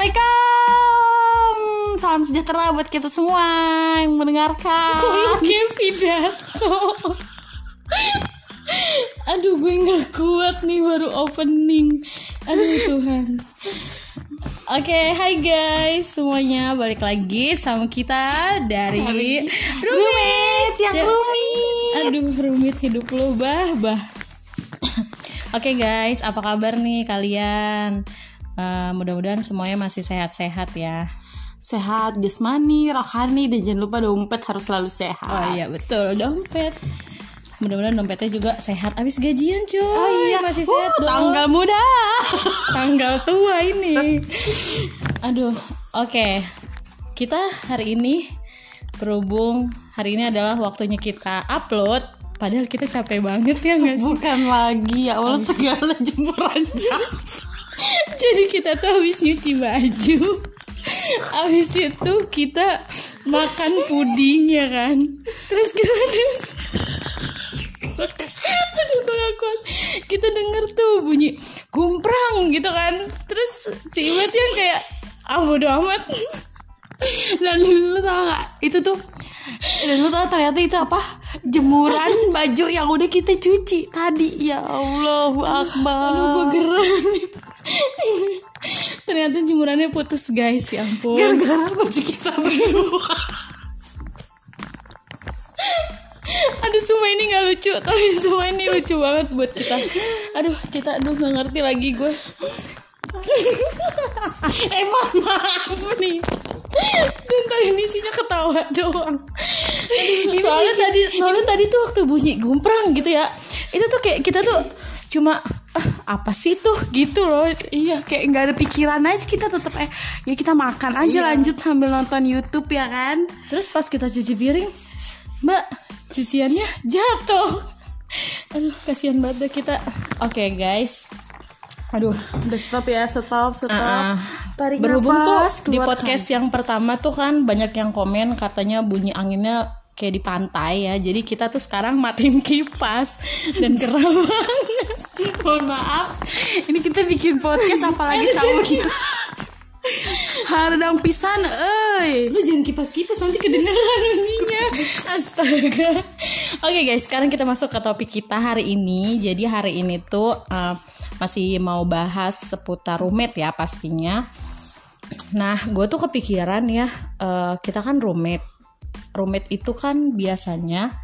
Assalamualaikum. Salam sejahtera buat kita semua yang mendengarkan. Kulungnya pidato Aduh gue gak kuat nih baru opening. Aduh Tuhan. Oke, hai guys semuanya. Balik lagi sama kita dari Rumit yang Ja- rumit. Aduh rumit hidup lu bah bah. Oke guys, apa kabar nih kalian? Eh, mudah-mudahan semuanya masih sehat-sehat ya. Sehat, jasmani, rohani Dan jangan lupa dompet harus selalu sehat Oh iya betul dompet. Mudah-mudahan dompetnya juga sehat abis gajian cuy. Oh iya masih sehat Uh, dong. Tanggal muda tanggal tua ini. Aduh, oke. Kita hari ini berhubung hari ini adalah waktunya kita upload. Padahal kita capek banget ya nggak sih? Bukan lagi ya Allah segala jemuran jam Jadi kita tuh habis nyuci baju. Habis itu kita makan puding ya kan. Terus kita Aduh gue gak Kita denger tuh bunyi Gumprang gitu kan. Terus si Iwet yang kayak Ah bodo amat. Dan lu tau gak Itu tuh Dan lu tau ternyata itu apa? Jemuran baju yang udah kita cuci Tadi. Ya Allah Akbar. Aduh gue geram Ternyata jemurannya putus guys. Ya ampun. Gara-gara baju kita berdua. Aduh semua ini gak lucu. Tapi semua ini lucu banget buat kita. Aduh kita aduh gak ngerti lagi gue Eh mohon maaf nih. Dan tadi ini isinya ketawa doang. Soalnya tadi Soalnya tadi tuh waktu bunyi gumprang gitu ya. Itu tuh kayak kita tuh Cuma ah, Apa sih tuh? Gitu loh. Iya kayak nggak ada pikiran aja kita tetap eh ya kita makan aja lanjut sambil nonton YouTube ya kan? Terus pas kita cuci piring Mbak Cuciannya jatuh. Aduh kasihan banget deh kita. Oke guys. Aduh udah stop ya stop stop. Ah, tarik Berhubung nafas, tuh di podcast yang pertama tuh kan banyak yang komen katanya bunyi anginnya kayak di pantai ya. Jadi kita tuh sekarang matiin kipas dan banget. mohon maaf ini kita bikin podcast apalagi saudara Hardang pisan euy Lu jangan kipas-kipas nanti kedengeran ininya. Astaga. Oke guys, sekarang kita masuk ke topik kita hari ini. Jadi hari ini tuh uh, masih mau bahas seputar roommate ya pastinya. Nah, gue tuh kepikiran ya, uh, kita kan roommate. Roommate itu kan biasanya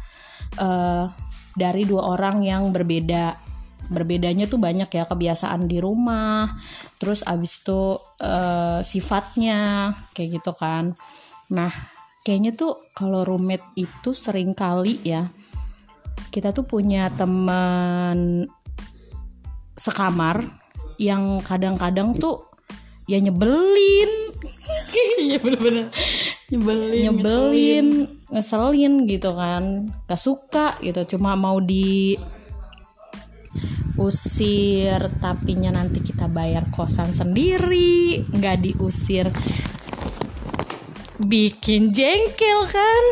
uh, dari dua orang yang berbeda. Berbedanya tuh banyak ya kebiasaan di rumah, terus abis itu uh, sifatnya kayak gitu kan. Nah, kayaknya tuh kalau roommate itu sering kali ya kita tuh punya teman sekamar yang kadang-kadang tuh ya nyebelin iya bener-bener. Nyebelin nyebelin ngeselin. gitu kan. Gak suka gitu cuma mau di usir tapinya nanti kita bayar kosan sendiri. Nggak diusir. Bikin jengkel kan.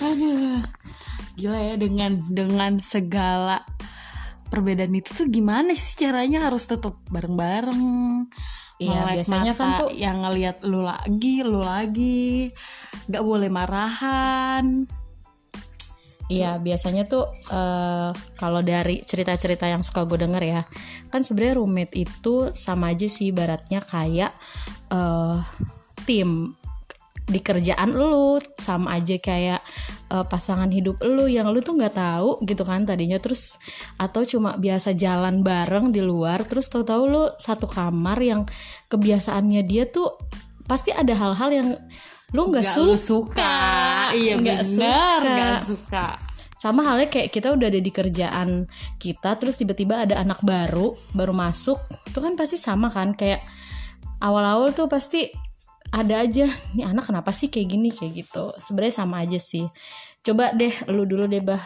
Aduh. Gila ya dengan dengan segala perbedaan itu tuh gimana sih caranya harus tetap bareng-bareng? Iya, Melek biasanya kan tuh- yang ngelihat lu lagi lu lagi. Nggak boleh marahan. Iya biasanya tuh eh, kalau dari cerita-cerita yang suka gue denger ya kan sebenarnya roommate itu sama aja sih baratnya kayak eh, tim di kerjaan lu sama aja kayak eh, pasangan hidup lu yang lu tuh nggak tahu gitu kan tadinya. Terus atau cuma biasa jalan bareng di luar terus tahu-tahu lu satu kamar yang kebiasaannya dia tuh pasti ada hal-hal yang lu nggak lu suka, iya nggak suka. nggak suka. Sama halnya kayak kita udah ada di kerjaan kita terus tiba-tiba ada anak baru baru masuk itu kan pasti sama kan kayak awal-awal tuh pasti ada aja nih anak kenapa sih kayak gini? Kayak gitu. Sebenarnya sama aja sih. Coba deh lu dulu deh bah.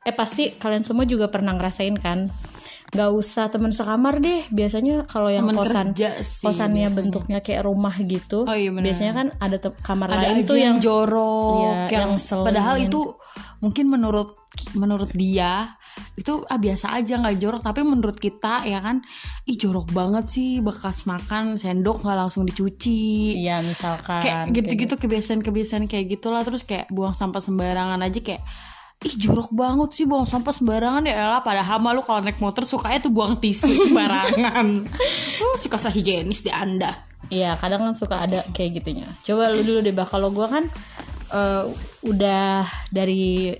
Eh pasti kalian semua juga pernah ngerasain kan? Nggak usah teman sekamar deh. Biasanya kalau yang Temen kosan sih kosannya biasanya. bentuknya kayak rumah gitu Oh iya, benar. biasanya kan ada kamar ada lain tuh yang jorok Iya, yang, yang padahal itu mungkin menurut menurut dia itu ah, biasa aja nggak jorok. Tapi menurut kita ya kan ih jorok banget sih bekas makan sendok nggak langsung dicuci. Iya misalkan kayak gitu-gitu kebiasaan-kebiasaan kayak gitulah. Terus kayak buang sampah sembarangan aja kayak ih jorok banget sih buang sampah sembarangan ya. Elah padahal malu kalau naik motor sukanya tuh buang tisu sembarangan. Suka higienis di anda. Iya kadang kan suka ada kayak gitunya. Coba lu dulu deh bah Kalau gue kan eh, Udah dari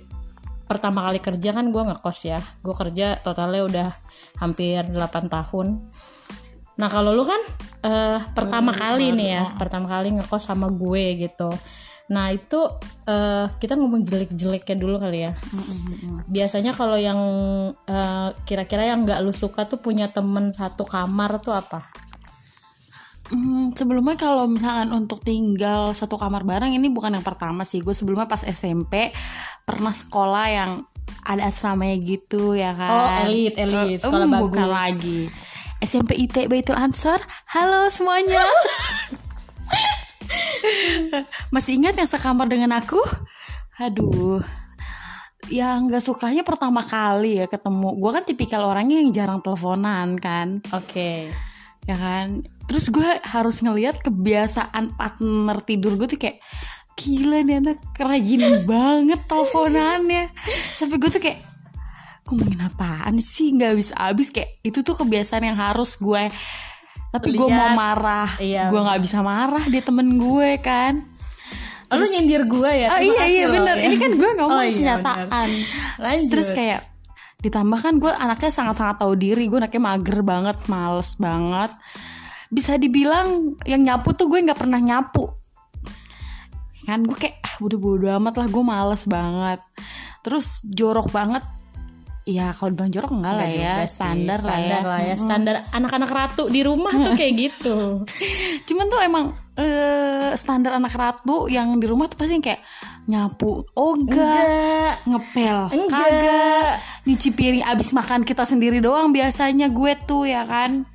Pertama kali kerja kan gue ngekos ya. Gue kerja totalnya udah Hampir 8 tahun. Nah kalau lu kan eh, Pertama kali nih ya Pertama kali ngekos sama gue gitu. Nah itu eh, Kita ngomong jelek-jeleknya dulu kali ya. Biasanya kalau yang eh, Kira-kira yang gak lu suka tuh Punya temen satu kamar tuh apa? Hmm, sebelumnya kalau misalkan untuk tinggal satu kamar bareng ini bukan yang pertama sih. Gue sebelumnya pas SMP pernah sekolah yang ada asramanya gitu ya kan. Oh, elit, Eh, elit. Sekolah em, bagus. Bukan lagi. SMP IT Baitul Ansor. Halo semuanya. Masih ingat yang sekamar dengan aku? Aduh. Yang nggak sukanya pertama kali ya ketemu. Gue kan tipikal orangnya yang jarang teleponan kan Oke ya kan terus gue harus ngelihat kebiasaan partner tidur gue tuh kayak gila nih anak rajin banget teleponannya sampai gue tuh kayak ngomongin apaan sih nggak habis habis kayak itu tuh kebiasaan yang harus gue tapi gue mau marah Iya. gue nggak bisa marah dia temen gue kan Oh, lu nyindir gue ya? Terima iya iya loh, bener ya. ini kan gue ngomong Oh, iya, kenyataan. Lanjut. terus kayak ditambah kan gue anaknya sangat-sangat tahu diri gue anaknya mager banget males banget. Bisa dibilang yang nyapu tuh gue nggak pernah nyapu. Kan gue kayak ah udah bodo amat lah gue males banget. Terus jorok banget. Ya kalau dibilang jorok enggak lah Enggak ya juga sih, standar, standar lah ya, Standar anak-anak ratu di rumah tuh kayak gitu. cuman tuh emang eh, standar anak ratu yang di rumah tuh pasti kayak nyapu oh enggak Enggak. ngepel Enggak. kagak nyuci piring abis makan kita sendiri doang biasanya gue tuh ya kan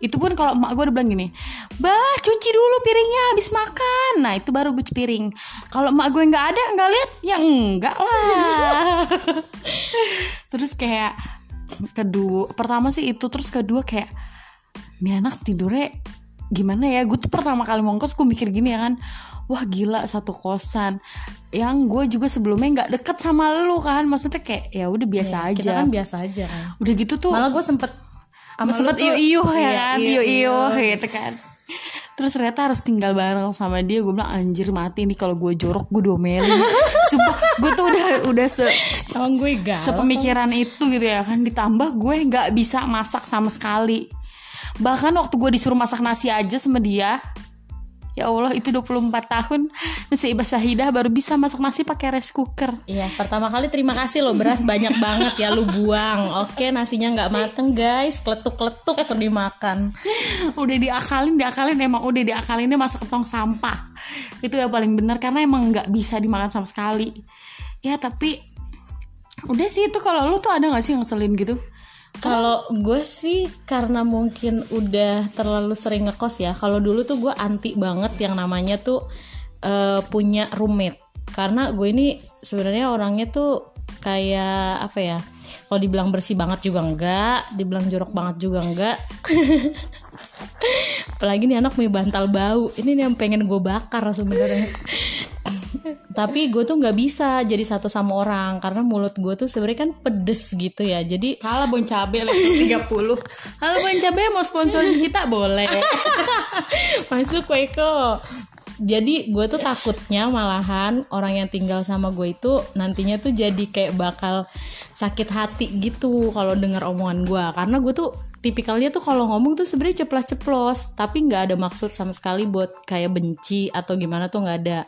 itu pun kalau emak gue udah bilang gini bah cuci dulu piringnya habis makan nah itu baru gue cuci piring kalau emak gue nggak ada nggak lihat ya enggak lah terus kayak kedua pertama sih itu terus kedua kayak ini anak tidurnya gimana ya gue tuh pertama kali mau kos gue mikir gini ya kan wah gila satu kosan. Yang gue juga sebelumnya nggak deket sama lu kan maksudnya kayak ya udah biasa aja Kita kan biasa aja kan. udah gitu tuh Malah gue sempet sama sempet iyo iyo ya Iya, kan iyo, iyo gitu kan. Terus ternyata harus tinggal bareng sama dia gue bilang anjir mati nih kalau gue jorok gue domelin. Sumpah gue tuh udah udah se Emang gue galau. sepemikiran itu gitu ya kan ditambah gue nggak bisa masak sama sekali bahkan waktu gue disuruh masak nasi aja sama dia ya Allah itu 24 tahun. Masih ibah syahidah baru bisa masak nasi pakai rice cooker. Iya, pertama kali terima kasih loh beras banyak banget ya lu buang. Oke, nasinya nggak mateng guys, kletuk-kletuk tuh dimakan. udah diakalin diakalin emang udah diakalinnya masuk ke tong sampah. Itu yang paling benar karena emang nggak bisa dimakan sama sekali. Ya tapi udah sih itu kalau lu tuh ada nggak sih yang ngeselin gitu Kalau gue sih karena mungkin udah terlalu sering ngekos ya. Kalau dulu tuh gue anti banget yang namanya tuh eh, punya roommate. Karena gue ini sebenarnya orangnya tuh kayak apa ya? Kalau dibilang bersih banget juga enggak, dibilang jorok banget juga enggak. Apalagi nih anak punya bantal bau. Ini nih yang pengen gue bakar sebenarnya. Tapi gue tuh nggak bisa jadi satu sama orang karena mulut gue tuh sebenarnya kan pedes gitu ya. Jadi Kalah Bon Cabe level 30 Halo Bon Cabe mau sponsorin kita? Boleh. Masuk Weko jadi gue tuh takutnya malahan orang yang tinggal sama gue itu nantinya tuh jadi kayak bakal sakit hati gitu kalau dengar omongan gue karena gue tuh tipikalnya tuh kalau ngomong tuh sebenarnya ceplos-ceplos tapi nggak ada maksud sama sekali buat kayak benci atau gimana tuh nggak ada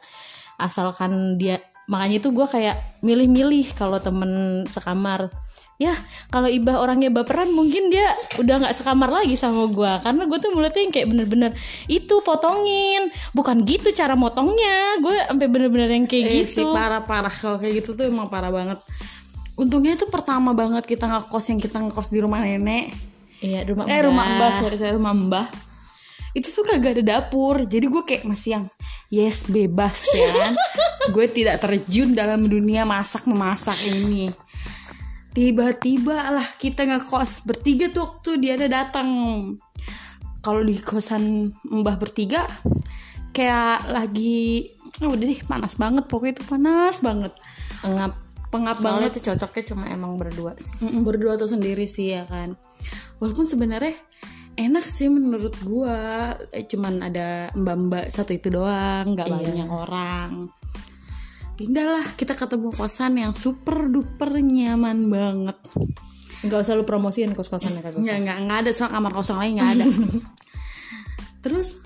asalkan dia makanya tuh gue kayak milih-milih kalau temen sekamar. Ya kalau ibah orangnya baperan mungkin dia udah nggak sekamar lagi sama gue karena gue tuh mulutnya yang kayak bener-bener itu potongin. Bukan gitu cara motongnya. Gue sampai bener-bener yang kayak Eh, sih gitu. parah-parah kalau kayak gitu tuh emang parah banget. Untungnya itu pertama banget kita ngekos yang kita ngekos di rumah nenek. Iya rumah eh rumah mbah. Sorry saya rumah mbah itu tuh kagak ada dapur. Jadi gue kayak masih yang yes bebas ya kan gue tidak terjun dalam dunia masak memasak ini. Tiba-tiba lah kita ngekos bertiga tuh waktu dia ada datang. Kalau di kosan mbah bertiga kayak lagi oh udah deh panas banget pokoknya itu panas banget. Engap. pengap Soalnya banget. itu cocoknya cuma emang berdua. Berdua atau sendiri sih ya kan. Walaupun sebenarnya enak sih menurut gua. Eh, cuman ada mbak-mbak satu itu doang nggak banyak orang. Pindah lah kita ketemu kosan yang super duper nyaman banget. Enggak usah lu promosiin kos-kosannya kagak usah. nggak nggak nggak ada soal kamar kosong lain nggak ada. Terus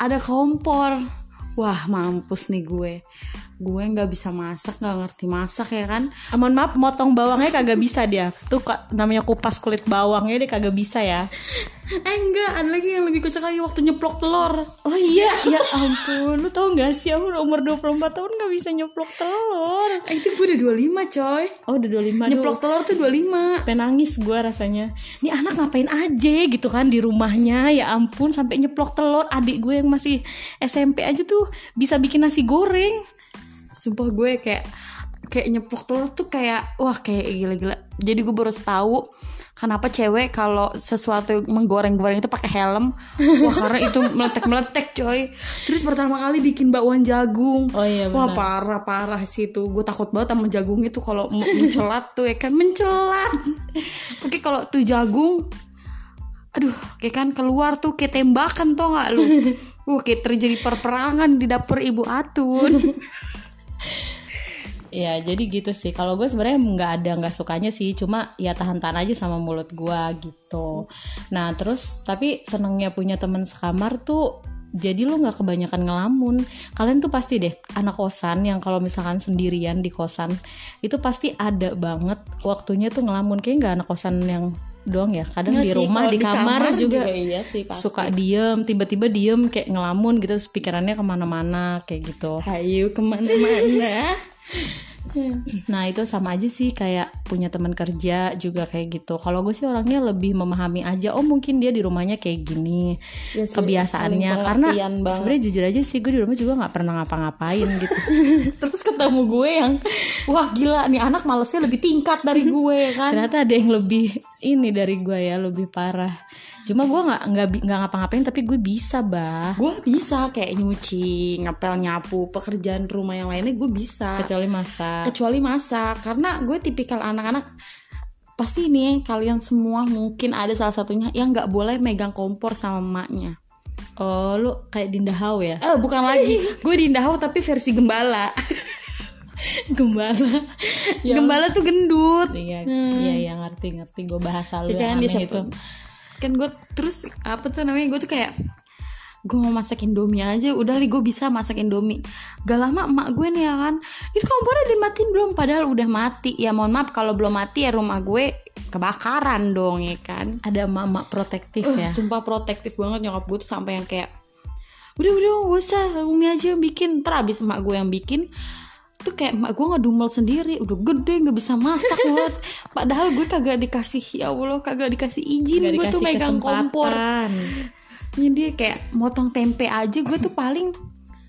ada kompor. Wah mampus nih gue gue nggak bisa masak nggak ngerti masak ya kan Ah, mohon maaf, motong bawangnya kagak bisa dia. Tuh kok namanya kupas kulit bawangnya dia kagak bisa ya. eh enggak ada lagi yang lebih kocak lagi waktu nyeplok telur Oh iya, ya ampun. Lu tau gak sih aku umur 24 tahun gak bisa nyeplok telur. eh, itu gue udah 25 coy Oh udah 25 nyeplok telur tuh 25 Sampai nangis gue rasanya Ini anak ngapain aja gitu kan di rumahnya Ya ampun sampai nyeplok telur Adik gue yang masih SMP aja tuh Bisa bikin nasi goreng sumpah gue kayak kayak nyeplok telur tuh kayak wah kayak gila-gila. Jadi gue baru tahu kenapa cewek kalau sesuatu menggoreng-goreng itu pakai helm wah karena itu meletek-meletek coy. Terus pertama kali bikin bakwan jagung. Oh iya, wah benar. parah parah sih tuh gue takut banget sama jagung itu kalau mencelat tuh ya kan? Mencelat. Oke kalau tuh jagung aduh kayak kan keluar tuh kayak tembakan tau gak lu? Wah kayak terjadi perperangan di dapur ibu Atun Ya jadi gitu sih. Kalau gue sebenarnya nggak ada nggak sukanya sih. Cuma ya tahan-tahan aja sama mulut gue gitu. Nah terus tapi senengnya punya teman sekamar tuh jadi lu nggak kebanyakan ngelamun. Kalian tuh pasti deh anak kosan yang kalau misalkan sendirian di kosan itu pasti ada banget waktunya tuh ngelamun. Kayak nggak anak kosan yang doang ya? Kadang Nggak di sih, rumah di, kamar, juga, iya sih pasti. suka diem tiba-tiba diem kayak ngelamun gitu pikirannya ke mana-mana kayak gitu. Hayu ke mana-mana Nah itu sama aja sih kayak punya teman kerja juga kayak gitu. Kalau gue sih orangnya lebih memahami aja. Oh mungkin dia di rumahnya kayak gini Ya sih, kebiasaannya. Karena sebenarnya jujur aja sih gue di rumah juga nggak pernah ngapa-ngapain gitu. Terus ketemu gue yang Wah gila nih anak malesnya lebih tingkat dari gue ya kan Ternyata ada yang lebih ini dari gue ya lebih parah. Cuma gue nggak nggak nggak ngapa-ngapain tapi gue bisa bah. Gue bisa kayak nyuci, ngepel, nyapu Pekerjaan rumah yang lainnya gue bisa Kecuali masak. Kecuali masak Karena gue tipikal anak-anak Pasti nih kalian semua mungkin ada salah satunya Yang nggak boleh megang kompor sama emaknya Oh lu kayak Dinda Hau ya? Eh bukan lagi Gue di Indahau tapi versi gembala Gembala. ya. Gembala tuh gendut Iya, iya, iya ngerti ngerti gue bahasa lu Ya yang kan, aneh itu. Kan gue terus apa tuh namanya gue tuh kayak gue mau masak indomie aja udah li gue bisa masak indomie. Gak lama emak gue nih ya kan itu kompornya dimatiin belum? Padahal udah mati. Ya mohon maaf kalau belum mati ya rumah gue kebakaran dong ya kan. Ada emak-emak protektif Uh, ya. sumpah protektif banget nyokap gue tuh sampai yang kayak udah udah gak usah umi aja yang bikin. Ntar abis emak gue yang bikin tuh kayak emak gue ngedumel sendiri udah gede nggak bisa masak banget padahal gue kagak dikasih ya allah kagak dikasih izin gue tuh megang kompor. kesempatan. dia kayak motong tempe aja gue tuh paling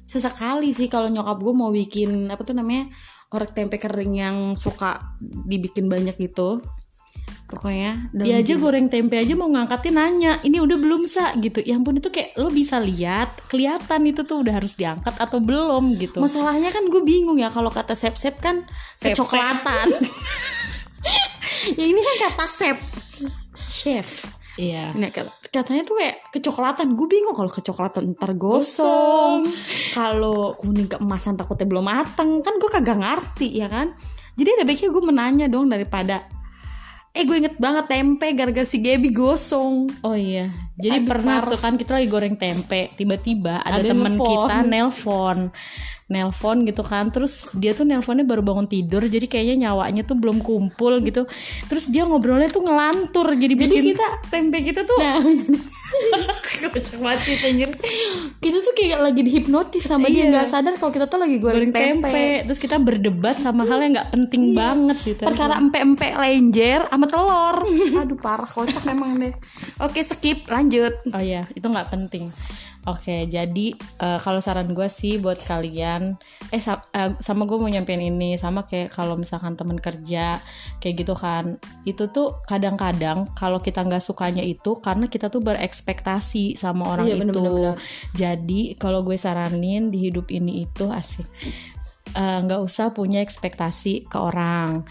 sesekali sih kalau nyokap gue mau bikin apa tuh namanya orek tempe kering yang suka dibikin banyak gitu pokoknya Dia aja goreng tempe aja mau ngangkatin nanya, ini udah belum sa gitu. Ya ampun itu kayak lo bisa lihat, kelihatan itu tuh udah harus diangkat atau belum gitu. Masalahnya kan gue bingung ya kalau kata sep sep kan kecoklatan. ya ini kan kata sep chef. Iya. Nah, kat- katanya tuh kayak kecoklatan. Gue bingung kalau kecoklatan ntar gosong. Kalau kuning keemasan takutnya belum mateng. Kan gue kagak ngerti ya kan. Jadi ada baiknya gue menanya dong daripada Eh gue inget banget tempe gara-gara si Gaby gosong. Oh iya. Jadi Aduh, pernah tuh kan kita lagi goreng tempe, tiba-tiba ada, Ada temen nelfon. kita nelpon. Nelpon gitu kan. Terus dia tuh nelponnya baru bangun tidur, jadi kayaknya nyawanya tuh belum kumpul gitu. Terus dia ngobrolnya tuh ngelantur, jadi, Jadi bikin kita tempe kita tuh Nah, kocak sih anjir. Kita tuh kayak lagi dihipnotis sama dia Iya. nggak sadar kalau kita tuh lagi goreng, goreng tempe. tempe. Terus kita berdebat sama hal yang nggak penting banget gitu. Perkara empe-empe lenjer sama telur. Aduh parah kocak emang deh. Oke skip lanjut. Oh iya, itu nggak penting. Oke, jadi eh, kalau saran gue sih buat kalian, eh sa- eh, sama gue mau nyampein ini, sama kayak kalau misalkan temen kerja kayak gitu kan, itu tuh kadang-kadang kalau kita nggak sukanya itu karena kita tuh berekspektasi sama orang Iya, itu. bener-bener. Jadi kalau gue saranin di hidup ini itu asik, eh, nggak usah punya ekspektasi ke orang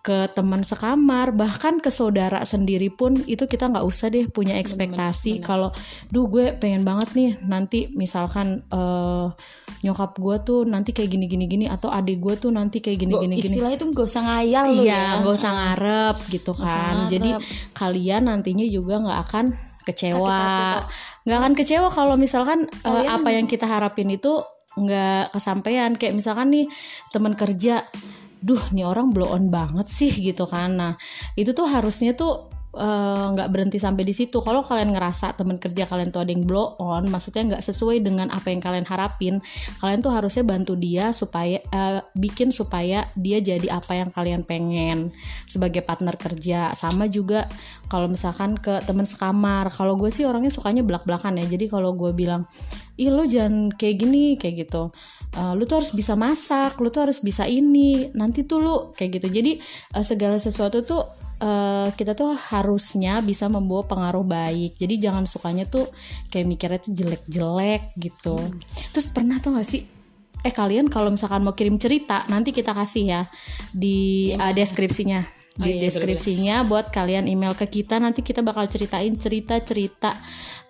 ke teman sekamar bahkan ke saudara sendiri pun itu kita nggak usah deh punya ekspektasi. kalau duh gue pengen banget nih nanti misalkan eh, nyokap gue tuh nanti kayak gini gini gini atau adik gue tuh nanti kayak gini Gak- gini. gini istilahnya tuh gak usah ngayal lu ya. iya nggak usah ngarep gitu kan. ngarep. jadi kalian nantinya juga nggak akan kecewa. Nggak akan kecewa kalau misalkan Kalian- apa yang kita harapin itu nggak kesampaian. Kayak misalkan nih teman kerja duh nih orang blow on banget sih gitu kan. Nah itu tuh harusnya tuh eh, nggak berhenti sampai di situ. Kalau kalian ngerasa teman kerja kalian tuh ada yang blow on maksudnya nggak sesuai dengan apa yang kalian harapin kalian tuh harusnya bantu dia supaya eh, bikin supaya dia jadi apa yang kalian pengen sebagai partner kerja. Sama juga kalau misalkan ke teman sekamar. Kalau gue sih orangnya sukanya belak belakan ya. Jadi kalau gue bilang ih lo jangan kayak gini kayak gitu. Eh, lu tuh harus bisa masak lu tuh harus bisa ini nanti tuh lu kayak gitu. Jadi eh, segala sesuatu tuh eh, kita tuh harusnya bisa membawa pengaruh baik. Jadi jangan sukanya tuh kayak mikirnya tuh jelek-jelek gitu. Terus pernah tuh gak sih eh kalian kalau misalkan mau kirim cerita nanti kita kasih ya di eh, deskripsinya. Di Oh iya, deskripsinya buat kalian email ke kita nanti kita bakal ceritain cerita-cerita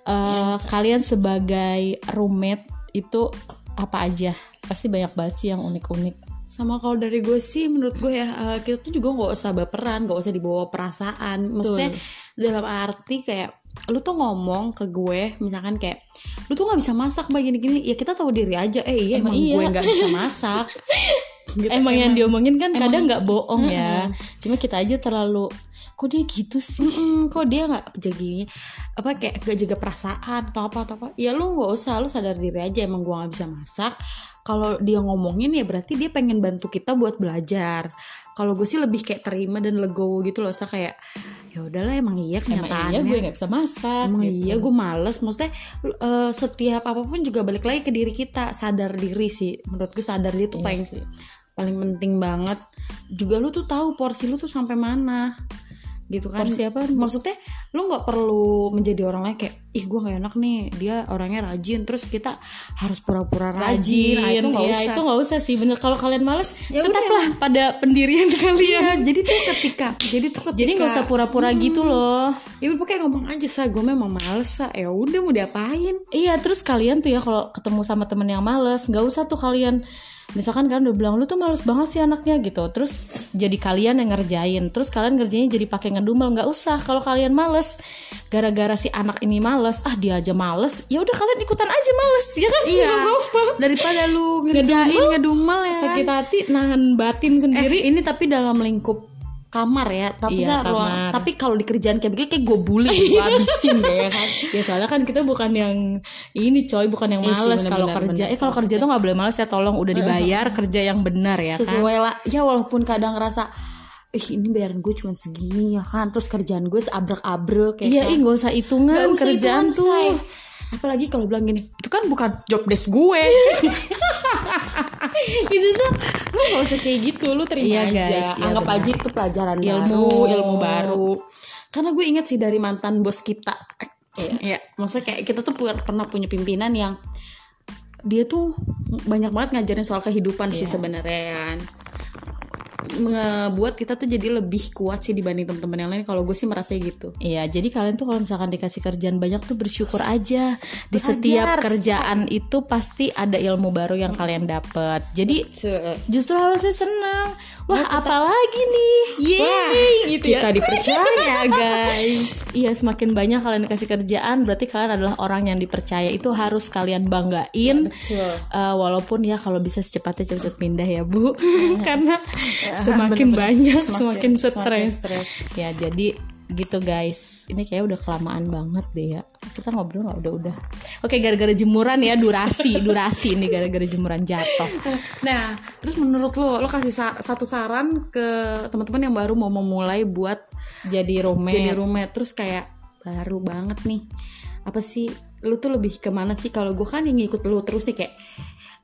eh, kalian sebagai roommate itu apa aja? Pasti banyak banget sih yang unik-unik. Sama kalau dari gue sih menurut gue ya eh, kita tuh juga nggak usah baperan nggak usah dibawa perasaan. Maksudnya dalam arti kayak lu tuh ngomong ke gue misalkan kayak lu tuh nggak bisa masak mbak gini-gini. Ya kita tahu diri aja eh iya emang, Emang iya. gue nggak bisa masak. Gitu, emang, yang diomongin kan emang- kadang nggak bohong ya. Cuma kita aja terlalu kok dia gitu sih? Mm-mm, kok dia nggak jaginya apa kayak gak jaga perasaan atau apa atau apa? Ya lu nggak usah lu sadar diri aja emang gua nggak bisa masak. Kalau dia ngomongin ya berarti dia pengen bantu kita buat belajar. Kalau gue sih lebih kayak terima dan legowo gitu loh saya kayak ya udahlah emang iya emang kenyataannya. iya gue nggak bisa masak Emang gitu. iya gue males. Maksudnya eh, setiap apa pun juga balik lagi ke diri kita Sadar diri sih. Menurut gue sadar diri tuh Iya paling sih. paling penting banget. Juga lu tuh tahu porsi lu tuh sampai mana gitu kan. Porsi apa? maksudnya lu nggak perlu menjadi orang lain kayak ih gue gak enak nih. Dia orangnya rajin terus kita harus pura-pura rajin, Nah, itu nggak ya, usah. itu nggak usah sih. Bener kalau kalian males Ya udah, tetaplah pada pendirian kalian. Jadi tuh ketika jadi tuh ketika. Jadi nggak usah pura-pura gitu loh. Ya udah pokoknya ngomong aja sa gue memang males sa. Ya udah mau diapain? Iya terus kalian tuh ya kalau ketemu sama temen yang males nggak usah tuh kalian misalkan kalian udah bilang lu tuh males banget sih anaknya gitu. Terus jadi kalian yang ngerjain. Terus kalian ngerjainnya jadi pakai ngedumel. Nggak usah. Kalau kalian males gara-gara si anak ini males ah dia aja males. Ya udah kalian ikutan aja males ya kan? Iya. Daripada lu ngerjain ngedumel ya. kan? sakit hati nahan batin sendiri. Eh, ini tapi dalam lingkup kamar ya. Tapi Iya, ruang- kamar. Tapi kalau di kerjaan kayak begini kayak gue bully, gue habisin deh ya kan. ya soalnya kan kita bukan yang ini coy bukan yang Iya males kalau kerja bener. eh kalau kerja tuh nggak boleh males ya tolong udah dibayar kerja yang benar ya kan Sesuai lah. Ya walaupun kadang ngerasa ih ini bayaran gue cuma segini ya kan terus kerjaan gue seabrek-abrek kayak Iya, ih nggak usah hitungan usah kerjaan hitungan, tuh. say. Apalagi kalau bilang gini itu kan bukan job desk gue. Itu tuh lu gak usah kayak gitu lu terima Iya, aja. guys, iya anggap benar. aja itu pelajaran Ilmu. baru ilmu baru. Karena gue ingat sih dari mantan bos kita. Iya, maksudnya kayak kita tuh pernah punya pimpinan yang dia tuh banyak banget ngajarin soal kehidupan sih sebenarnya ya kan ngebuat kita tuh jadi lebih kuat sih dibanding teman-teman yang lain kalau gue sih merasa gitu Iya, jadi kalian tuh kalau misalkan dikasih kerjaan banyak tuh bersyukur aja. Di Belajar, setiap kerjaan itu pasti ada ilmu baru yang kalian dapat. Jadi justru harusnya senang. Wah, apalagi nih? Yeay, gitu ya. kita dipercaya guys Iya, semakin banyak kalian dikasih kerjaan, berarti kalian adalah orang yang dipercaya. Itu harus kalian banggain. Betul. Eh, walaupun ya kalau bisa secepatnya cepet pindah ya bu, karena semakin banyak semakin, semakin stres. stres. Ya jadi gitu guys, ini kayak udah kelamaan banget deh ya. Kita ngobrol nggak udah udah. Oke gara-gara jemuran ya durasi durasi ini gara-gara jemuran jatuh. Nah, terus menurut lo, lo kasih sa- satu saran ke teman-teman yang baru mau memulai buat Jadi roommate. jadi roommate terus kayak baru banget nih. Apa sih lu tuh lebih ke mana sih kalau gue kan yang ngikut lu terus nih kayak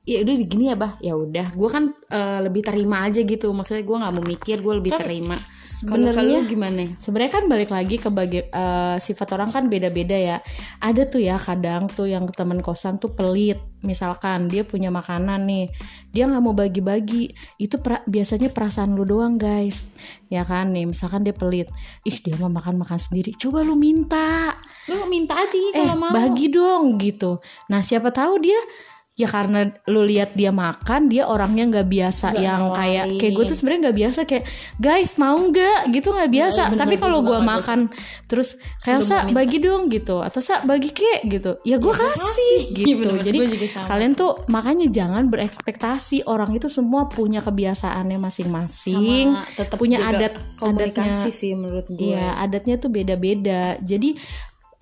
ya udah gini ya bah ya udah gue kan eh, lebih terima aja gitu maksudnya gue nggak mau mikir gue lebih Kan terima sebenarnya- gimana Sebenarnya kan balik lagi ke bagi, eh, sifat orang kan beda-beda ya. Ada tuh ya kadang tuh yang teman kosan tuh pelit. Misalkan dia punya makanan nih, dia nggak mau bagi-bagi. Itu pra- biasanya perasaan lu doang guys, ya kan nih. Misalkan dia pelit, ih dia mau makan makan sendiri. Coba lu minta, lu minta aja eh kalau mau bagi dong gitu. Nah siapa tahu dia ya karena lu lihat dia makan dia orangnya nggak biasa Nggak yang kayak nawarin. kayak gue tuh sebenarnya nggak biasa kayak guys mau nggak? Gitu nggak biasa. bener, tapi kalau gue makan terus kayak sa bagi dong gitu. Atau sa bagi kek gitu. Ya gue kasih gitu. bener-bener, jadi sama. kalian tuh makanya jangan berekspektasi. Orang itu semua punya kebiasaannya masing-masing tetap punya adat komunikasi adatnya sih menurut gue Iya, adatnya tuh beda-beda. Jadi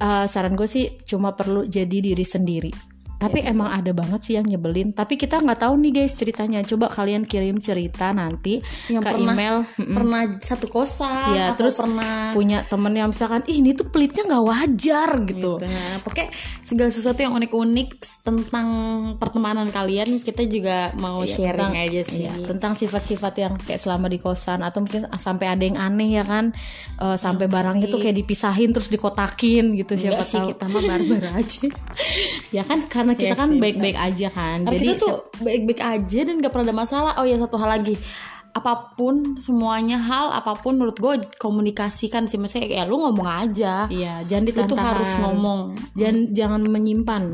uh, saran gue sih cuma perlu jadi diri sendiri. Tapi Iya, emang ada banget sih yang nyebelin. Tapi kita nggak tahu nih guys ceritanya. Coba kalian kirim cerita nanti Yang ke pernah- email. Mm-mm. pernah satu kosan Iya, atau terus pernah punya temen yang misalkan, ih ini tuh pelitnya nggak wajar gitu. Nah, pokoknya segala sesuatu yang unik-unik tentang pertemanan kalian kita juga mau sharing tentang, aja sih. iya, tentang sifat-sifat yang kayak selama di kosan atau mungkin sampai ada yang aneh ya kan Eh, sampai barangnya tuh kayak dipisahin terus dikotakin gitu siapa Enggak sih tahu kita mah barbar aja. ya kan karena kita Iya kan baik-baik aja kan Karena jadi kita tuh baik-baik aja dan gak pernah ada masalah. Oh ya satu hal lagi. Apa pun semuanya hal apa pun menurut gue komunikasikan sih maksudnya ya lu ngomong aja. iya jangan tuh ditahan harus ngomong. jangan jangan menyimpan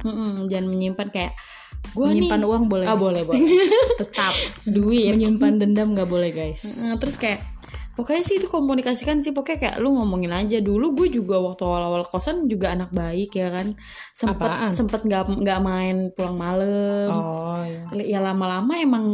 Mm-mm, jangan menyimpan kayak gue nih. menyimpan uang boleh Ah boleh boleh. Tetap duit. menyimpan dendam nggak boleh guys terus kayak pokoknya sih itu komunikasikan sih pokoknya kayak lu ngomongin aja. Dulu gue juga waktu awal-awal kosan juga anak baik ya kan? Sempet Apaan? sempet nggak nggak main pulang malam. Oh iya. ya lama-lama emang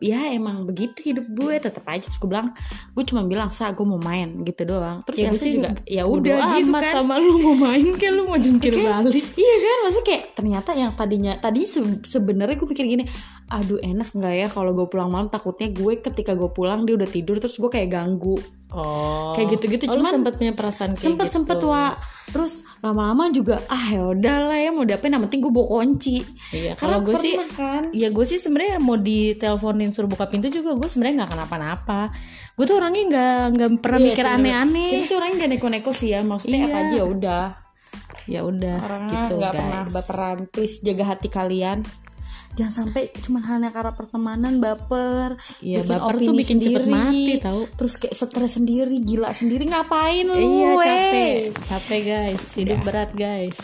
ya emang begitu hidup gue tetap aja. Terus gue bilang gue cuma bilang sa gue mau main gitu doang. Terus Ya, gue sih juga ya udah gitu kan. sama lu mau main kayak lu mau jungkir balik. iya kan? Maksudnya kayak ternyata yang tadinya tadi se- sebenarnya gue pikir gini aduh enak nggak ya kalau gue pulang malam? Takutnya gue ketika gue pulang dia udah tidur terus gue kayak ganggu. Oh. Kayak gitu-gitu, oh, lu cuman sempet punya perasaan kayak sempet gitu. sempet wa. Terus lama-lama juga ah ya udahlah ya mau dapet yang penting gue bawa kunci. Iya, karena kalau gue sih, kan? ya gue sih sebenarnya mau diteleponin suruh buka pintu juga gue sebenarnya nggak kenapa-napa. Gue tuh orangnya nggak nggak pernah Iya mikir aneh-aneh. kita sih orangnya gak neko-neko sih ya maksudnya Iya. apa aja ya udah. Ya udah, gitu nggak pernah guys. baperan. Please jaga hati kalian jangan sampai cuman hanya karena pertemanan baper Iya, bikin baper tuh opini bikin cepet sendiri, mati, tahu. terus kayak stres sendiri gila sendiri ngapain lu Iya capek, capek guys, hidup berat guys.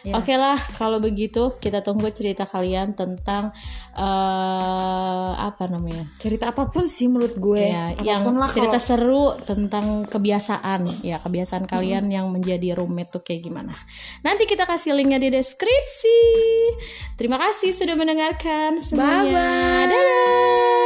Ya. Oke lah, kalau begitu kita tunggu cerita kalian tentang eh apa namanya? cerita apa pun sih menurut gue Ya, yang lah cerita kalau- seru tentang kebiasaan, ya kebiasaan kalian yang menjadi roommate tuh kayak gimana. Nanti kita kasih linknya di deskripsi. Terima kasih sudah mendengarkan semuanya. Bye-bye. Dadah.